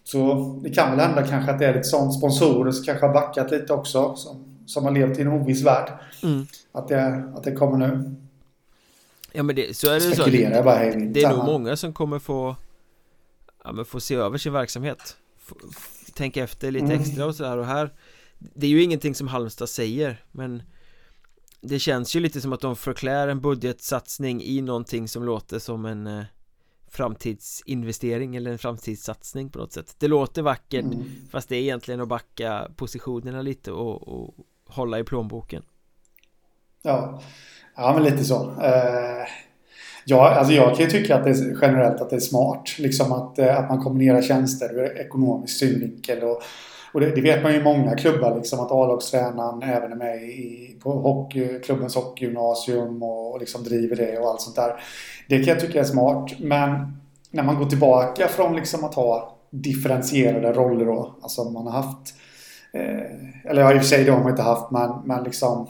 Så det kan väl hända kanske att det är lite sånt. Sponsorer som kanske har backat lite också. Som, som har levt i en oviss värld. Mm. Att, det, att det kommer nu. Ja men det, så är det så. Det, bara det är nog många som kommer få Ja men få se över sin verksamhet Tänka efter lite mm. extra och sådär och här Det är ju ingenting som Halmstad säger men Det känns ju lite som att de förklär en budgetsatsning i någonting som låter som en eh, framtidsinvestering eller en framtidssatsning på något sätt. Det låter vackert mm. fast det är egentligen att backa positionerna lite och, och hålla i plånboken. Ja, ja men lite så. Eh, Ja, alltså jag kan ju tycka att det är generellt att det är smart liksom att, eh, att man kombinerar tjänster ur ekonomisk synvinkel och och det, det, vet man ju i många klubbar liksom att A-lagstränaren även är med i, på hockey, klubbens hockeygymnasium och, och liksom driver det och allt sånt där. Det kan jag tycka är smart. Men när man går tillbaka från liksom att ha differentierade roller då. Alltså man har haft eh, eller ja, i och för sig det har man inte haft men, men liksom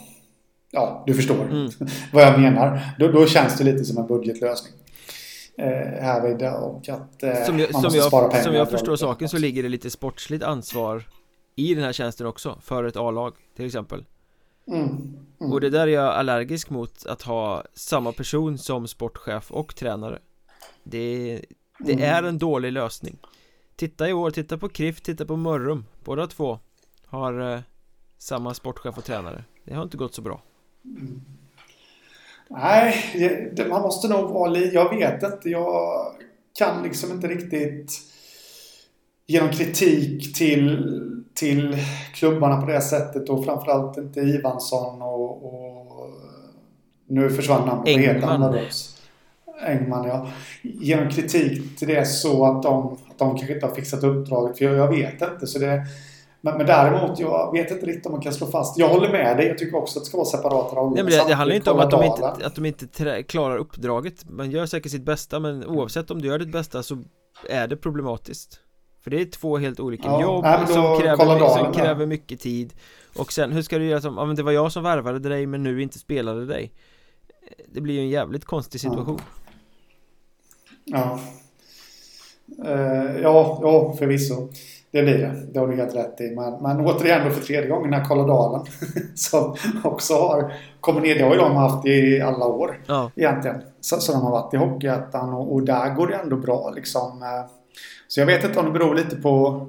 Ja, du förstår mm. vad jag menar. Då, då känns det lite som en budgetlösning eh, härvid och att eh, som jag, man måste jag, spara pengar. Som jag förstår saken så ligger det lite sportsligt ansvar i den här tjänsten också för ett A-lag till exempel Mm. Mm. Och det där är jag allergisk mot att ha samma person som sportchef och tränare Det, det Mm. är en dålig lösning Titta i år, titta på KRIF, titta på Mörrum Båda två har eh, samma sportchef och tränare Det har inte gått så bra Nej, det, man måste nog vara lite... Jag vet inte. Jag kan liksom inte riktigt ge någon kritik till, till klubbarna på det sättet och framförallt inte Ivansson och, och nu försvann han Engman. Engman, ja. Ge någon kritik till det så att de, att de kanske inte har fixat uppdraget. För jag, jag vet inte. Så det, men, men däremot, jag vet inte riktigt om man kan slå fast. Jag håller med dig. Jag tycker också att det ska vara separata roller. Nej men det, det handlar inte om att de inte, att de inte trä, klarar uppdraget Man gör säkert sitt bästa men oavsett om du gör ditt bästa så är det problematiskt För det är två helt olika Ja, jobb nej, som, kräver, som kräver mycket tid Och sen hur ska du göra som, ja men det var jag som värvade dig men nu inte spelade dig Det blir ju en jävligt konstig situation Ja. Eh, ja, ja, förvisso. Det blir det. Det har du helt rätt i. Men, men återigen då för tredje gången den här Kolladalen som också har kommit ner. Det har ju de haft i alla år Ja, egentligen. Så, så de har varit i Hockeyettan och, och där går det ändå bra liksom. Eh, Så jag vet inte om det beror lite på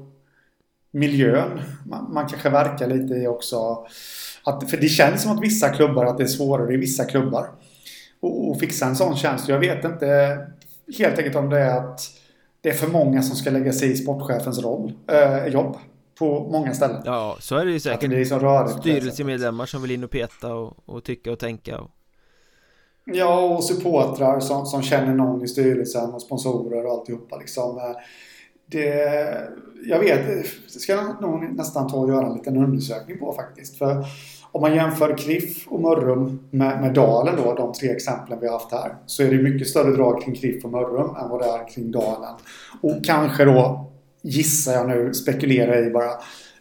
miljön. Man, man kanske verkar lite i också. Att, för det känns som att vissa klubbar att det är svårare i vissa klubbar. Och, och fixa en sån tjänst. Jag vet inte helt enkelt om det är att det är för många som ska lägga sig i sportchefens roll, eh, jobb på många ställen. ja så är det ju Att det säkert blir så rörigt. Styrelsemedlemmar som vill in och peta och, och tycka och tänka och, Ja, och supportrar som, som känner någon i styrelsen och sponsorer och alltihopa liksom. Eh, det, jag vet, det ska jag nog nästan ta och göra en liten undersökning på faktiskt. För om man jämför Kriff och Mörrum med, med Dalen då, de tre exemplen vi har haft här, så är det mycket större drag kring Kriff och Mörrum än vad det är kring Dalen. Och kanske då, gissar jag nu, spekulerar i bara,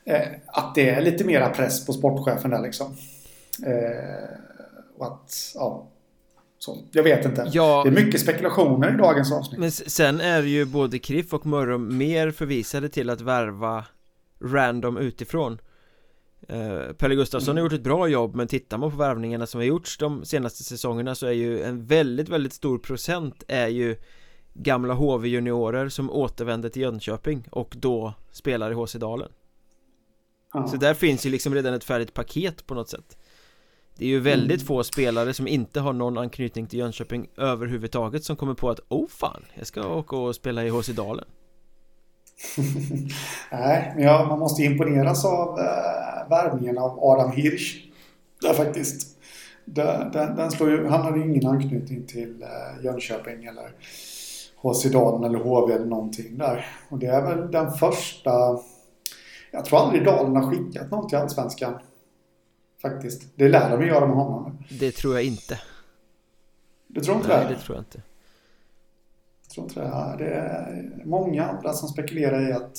eh, att det är lite mera press på sportchefen där liksom. Eh, och att, ja. Så, jag vet inte. Ja. Det är mycket spekulationer i dagens avsnitt. Men sen är ju både KRIF och Mörrum mer förvisade till att värva random utifrån eh, Pelle Gustafsson har gjort ett bra jobb men tittar man på värvningarna som har gjorts de senaste säsongerna så är ju en väldigt, väldigt stor procent är ju gamla HV juniorer som återvänder till Jönköping och då spelar i HC Dalen Ja. Så där finns ju liksom redan ett färdigt paket på något sätt Det är ju väldigt Mm. få spelare som inte har någon anknytning till Jönköping överhuvudtaget som kommer på att Oh fan, jag ska åka och spela i HC Dalen Nej, men ja, man måste imponeras av äh, värvningen av Adam Hirsch. Där faktiskt. Den, den, den slår ju, han hade ju ingen anknytning till äh, Jönköping eller HC Dalen eller HV eller någonting där. Och det är väl den första... Jag tror aldrig Dalen har skickat någon till Allsvenskan. Faktiskt. Det lär de göra med honom. Det tror jag inte Du tror inte Nej, det? det tror jag inte Jag tror inte det. Ja, Det är många andra som spekulerar i att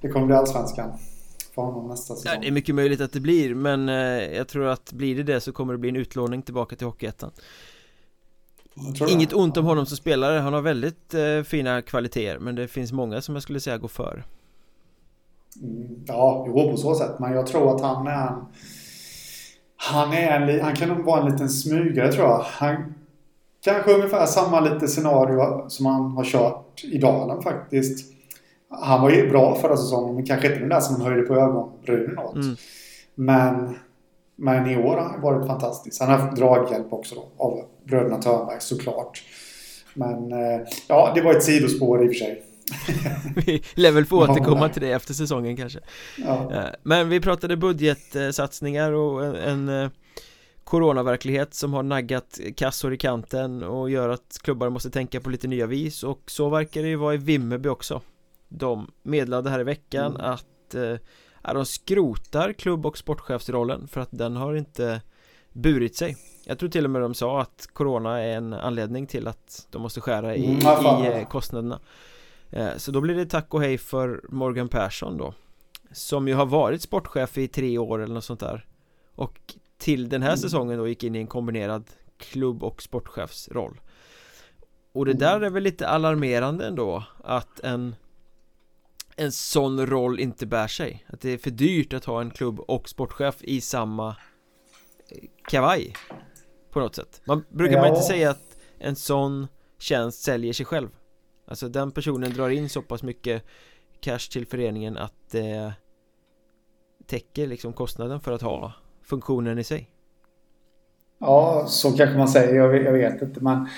det kommer bli Allsvenskan för honom nästa Ja, säsong. det är mycket möjligt att det blir men eh, jag tror att blir det det så kommer det bli en utlåning tillbaka till Hockeyettan det. Inget ont om honom som spelare, han har väldigt eh, fina kvaliteter men det finns många som jag skulle säga går före Mm, Ja, jo på så sätt. Men jag tror att han är en... Han är en, Han kan nog vara en liten smygare tror jag. Han kanske ungefär samma lite scenario som han har kört i Dalen faktiskt. Han var ju bra förra säsongen men kanske inte den där som han höjde på ögonbrynen åt. mm. Men, men i år har han varit fantastisk. Han har haft draghjälp också då, av bröderna Törnberg såklart. Men eh, ja, det var ett sidospår i och för sig. Vi lär väl få återkomma till det efter säsongen kanske. Ja. Eh, Men vi pratade budgetsatsningar och en, en eh, Coronaverklighet som har naggat kassor i kanten och gör att klubbar måste tänka på lite nya vis. Och så verkar det ju vara i Vimmerby också. De meddelade här i veckan Mm. att eh, ja, de skrotar klubb och sportchefsrollen för att den har inte burit sig. Jag tror till och med de sa att Corona är en anledning till att de måste skära i, Mm, i kostnaderna Så då blir det tack och hej för Morgan Persson då Som ju har varit sportchef i tre år eller något sånt där Och till den här Mm. säsongen då gick in i en kombinerad klubb och sportchefsroll Och det Mm. där är väl lite alarmerande ändå att en en sån roll inte bär sig Att det är för dyrt att ha en klubb och sportchef i samma eh, kavaj På något sätt Man brukar Ja. man inte säga att en sån tjänst säljer sig själv Alltså den personen drar in så pass mycket cash till föreningen att det täcker liksom kostnaden för att ha funktionen i sig Ja, så kanske man säger. Jag vet, jag vet inte. Men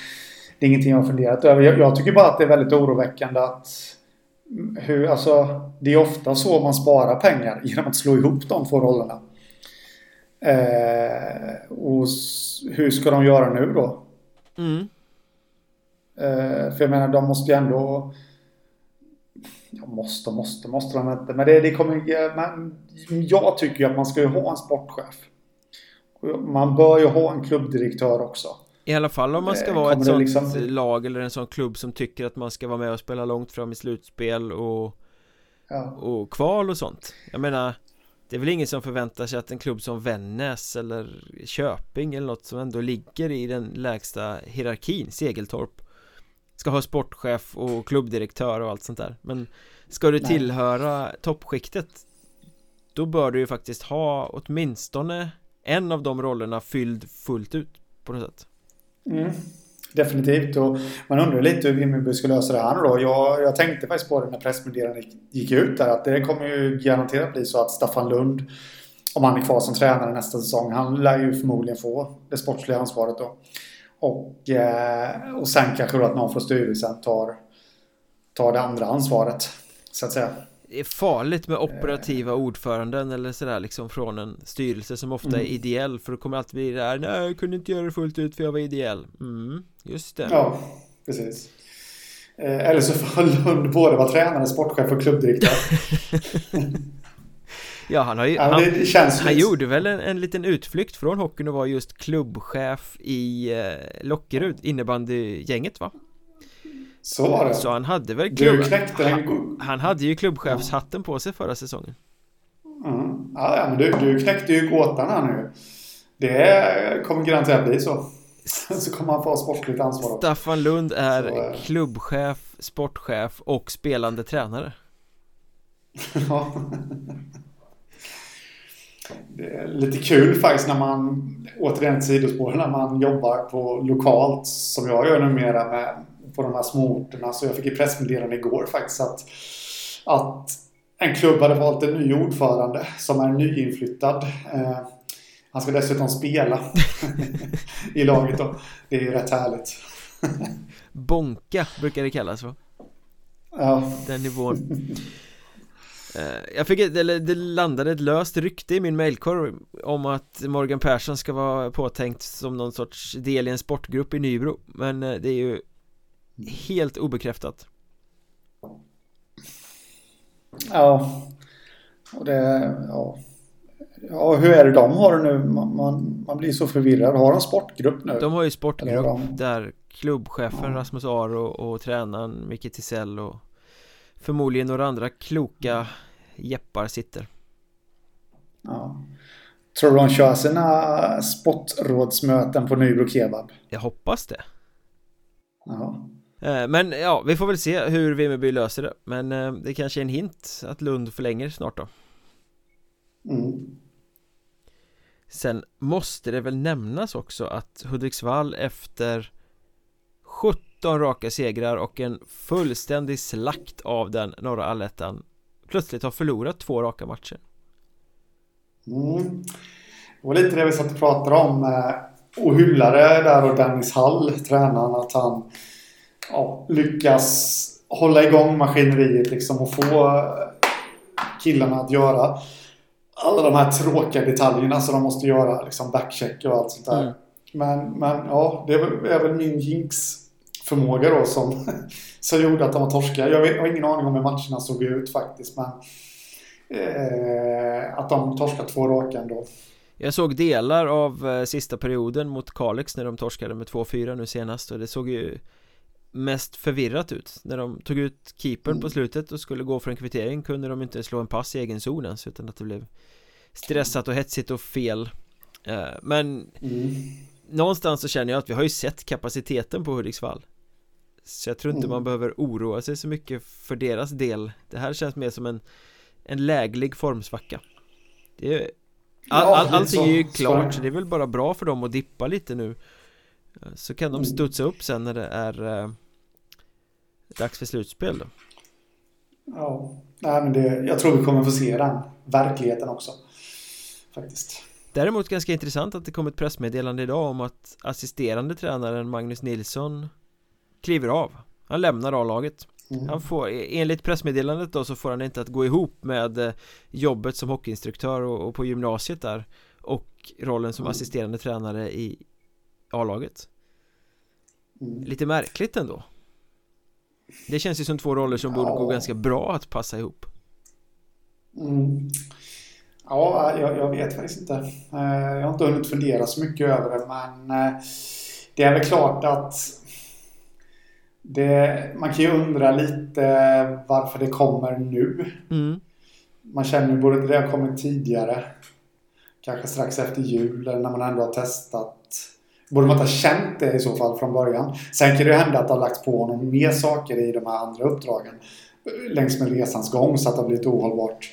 det är ingenting jag har funderat över. Jag, jag tycker bara att det är väldigt oroväckande att hur, alltså, det är ofta så man sparar pengar genom att slå ihop de två rollerna. Eh, och hur ska de göra nu då? mm. Eh, för jag menar, de måste ju ändå... Ja, måste, måste, måste de inte. Men det, det kommer... Men jag tycker ju att man ska ju ha en sportchef. Man bör ju ha en klubbdirektör också. I alla fall om man ska Eh, vara ett kommer sånt liksom- lag eller en sån klubb som tycker att man ska vara med och spela långt fram i slutspel och, Ja. och kval och sånt Jag menar Det är väl ingen som förväntar sig att en klubb som Vännäs eller Köping eller något som ändå ligger i den lägsta hierarkin, Segeltorp Ska ha sportchef och klubbdirektör och allt sånt där Men ska du Nej. tillhöra toppskiktet Då bör du ju faktiskt ha åtminstone en av de rollerna fylld fullt ut på något sätt Mm, definitivt. Och man undrar lite hur Vimmerby ska lösa det här då. Jag, jag tänkte faktiskt på det när pressmeddelandet gick- gick ut där. Att det kommer ju garanterat bli så att Staffan Lund, om han är kvar som tränare nästa säsong, han lär ju förmodligen få det sportsliga ansvaret då. Och, eh, och sen kanske då att någon från styrelsen tar, tar det andra ansvaret. Så att säga. Det är farligt med operativa ordföranden eller sådär liksom från en styrelse som ofta är Mm. ideell för då kommer alltid bli det där Nej, jag kunde inte göra det fullt ut för jag var ideell Mm, just det Ja, precis. Eh, eller så får Lund både vara tränare, sportchef och klubbdirektör. Ja, han har ju han, han lite- gjorde väl en, en liten utflykt från hockeyn och var just klubbchef i eh, Lockerud, innebandygänget va? Så var det. Så han hade väl Du klubb... knäckte den. han, han hade ju klubbchefshatten på sig förra säsongen Mm. Ja, men du, du knäckte ju gåtan här nu. Det kommer garanterat bli så. Så kommer han få sportsligt ansvar också. Staffan Lund är Så, eh. klubbchef, sportchef och spelande tränare Ja. Lite kul faktiskt när man, återigen ett sidospår, när man jobbar på lokalt som jag gör numera med, på de här småorterna. Så jag fick i pressmeddelande igår faktiskt att, att en klubb hade valt en ny ordförande som är nyinflyttad. Eh, han ska dessutom spela i laget då. Det är ju rätt härligt. Bonka brukar det kallas va? Ja, Den nivån Jag fick ett, eller det landade ett löst rykte i min mailkorg om att Morgan Persson ska vara påtänkt som någon sorts del i en sportgrupp i Nybro Men eh, det är ju helt obekräftat ja. Och det, ja. Ja, hur är det de har det nu? Man, man, man blir så förvirrad. Har de sportgrupp nu? De har ju sportgrupp har de- där klubbchefen Ja. Rasmus Aro och tränaren Micke Tisell och förmodligen några andra kloka jeppar sitter Ja. Tror du de kör sina sportrådsmöten på Nybro Kebab? Jag hoppas det Ja. Eh, Men ja, vi får väl se hur Vimmerby löser det Men eh, det kanske är en hint att Lund förlänger snart då Mm. Sen måste det väl nämnas också att Hudiksvall efter 17 raka segrar och en fullständig slakt av den norra allettan Plötsligt har förlorat två raka matcher Mm. Det var lite det vi satt och pratade om. eh, Och hyllade där och Dennis Hall, tränaren, att han ja, lyckas hålla igång maskineriet liksom och få eh, killarna att göra alla de här tråkiga detaljerna som de måste göra. Liksom backcheck och allt sånt där. Mm. Men, men ja, det är väl min jinx förmåga då som, som gjorde att de var torska. Jag, har ingen aning om hur matcherna såg ut faktiskt. Men eh, att de torskade två raka ändå. Jag såg delar av eh, sista perioden mot Kalix när de torskade med 2-4 nu senast och det såg ju mest förvirrat ut När de tog ut keepern på slutet och skulle gå för en kvittering kunde de inte slå en pass i egen zon ens utan att det blev stressat och hetsigt och fel Eh, Men Mm. någonstans så känner jag att vi har ju sett kapaciteten på Hudiksvall Så jag tror inte mm. man behöver oroa sig så mycket för deras del. Det här känns mer som en En läglig formsvacka. Det är all, all, Allting är ju klart så det är väl bara bra för dem att dippa lite nu. Så kan de mm. studsa upp sen när det är eh, Dags för slutspel då. Ja, nej men det, jag tror vi kommer få se den verkligheten också Faktiskt. Däremot ganska intressant att det kom ett pressmeddelande idag om att assisterande tränaren Magnus Nilsson kliver av Han lämnar A-laget mm. Han får, enligt pressmeddelandet då så får han inte att gå ihop med eh, jobbet som hockeyinstruktör och, och på gymnasiet där och rollen som mm. assisterande tränare i A-laget mm. Lite märkligt ändå Det känns ju som två roller som ja. borde gå ganska bra att passa ihop mm. Ja, jag, jag, vet faktiskt inte. Eh, jag har inte hunnit fundera så mycket över det men eh, det är väl klart att det, man kan ju undra lite varför det kommer nu. Mm. Man känner ju borde det ha kommit tidigare. Kanske strax efter jul eller när man ändå har testat. Borde man inte ha känt det i så fall från början. Sen kan det ju hända att det har lagts på honom mer saker i de här andra uppdragen. Längs med resans gång så att det har blivit ohållbart.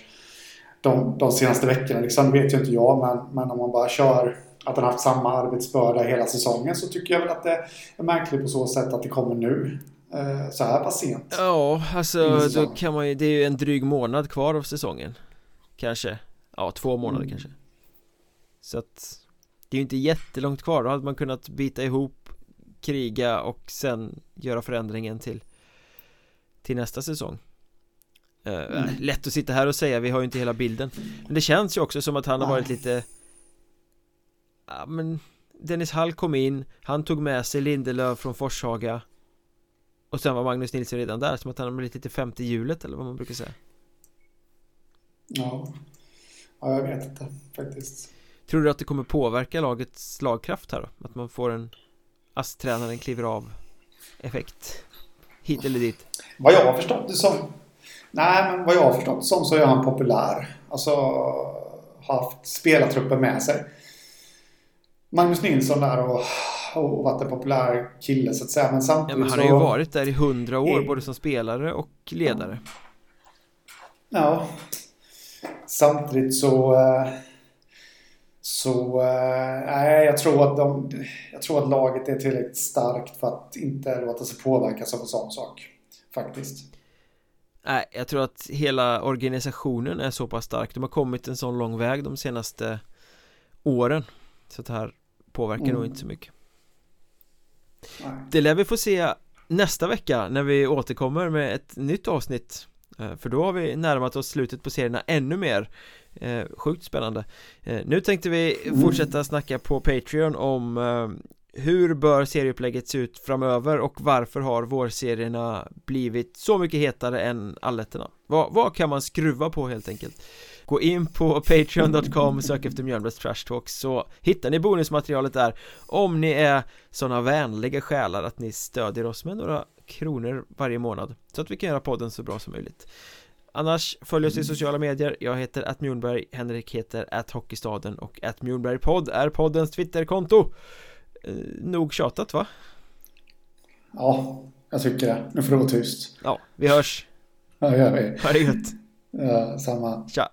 De, de senaste veckorna liksom, vet ju inte jag men, men om man bara kör att han haft samma arbetsbörda hela säsongen så tycker jag väl att det är märkligt på så sätt att det kommer nu. Eh, så här pass sent. Ja, alltså då kan man ju, det är ju en dryg månad kvar av säsongen. Kanske, ja två månader mm. kanske. Så att det är ju inte jättelångt kvar, då hade man kunnat bita ihop, kriga och sen göra förändringen till till nästa säsong. Uh, mm. Lätt att sitta här och säga, vi har ju inte hela bilden Men det känns ju också som att han har varit lite Ja men Dennis Hall kom in, han tog med sig Lindelöf från Forshaga. Och sen var Magnus Nilsson redan där, som att han har blivit lite femte hjulet eller vad man brukar säga. Ja. Ja, jag vet inte faktiskt. Tror du att det kommer påverka lagets slagkraft här då? Att man får en ASS-tränaren kliver av effekt? Hit eller dit? Vad jag har förstått det som Nej, men vad jag har förstått som så är han populär. Alltså haft spelartrupper med sig Magnus Nilsson där och, och varit en populär kille så att säga. Men samtidigt ja, men han har ju varit där i hundra år, är... både som spelare och ledare. Ja. Samtidigt så... Eh, så... Eh, nej, jag tror att de... Jag tror att laget är tillräckligt starkt för att inte låta sig påverkas av en sån sak. Faktiskt. Nej, jag tror att hela organisationen är så pass stark. De har kommit en sån lång väg de senaste åren. Så det här påverkar mm. nog inte så mycket Nej. Det lär vi få se nästa vecka när vi återkommer med ett nytt avsnitt eh, För då har vi närmat oss slutet på serierna ännu mer eh, Sjukt spännande eh, Nu tänkte vi mm. fortsätta snacka på Patreon om hur bör serieupplägget se ut framöver och varför har vårserierna blivit så mycket hetare än alletterna? Vad, vad kan man skruva på helt enkelt? Gå in på patreon.com, sök efter Mjölnbergs Trash Talk så hittar ni bonusmaterialet där Om ni är sådana vänliga själar att ni stödjer oss med några kronor varje månad Så att vi kan göra podden så bra som möjligt Annars följ oss i sociala medier Jag heter att Mjornberg Henrik heter att Hockeystaden och att Mjornbergpodd är poddens Twitterkonto eh, Nog tjatat va? Ja, jag tycker det. Nu får det vara tyst. Ja, vi hörs. Ja, gör vi. Ha det gött. Ja, samma. Tja.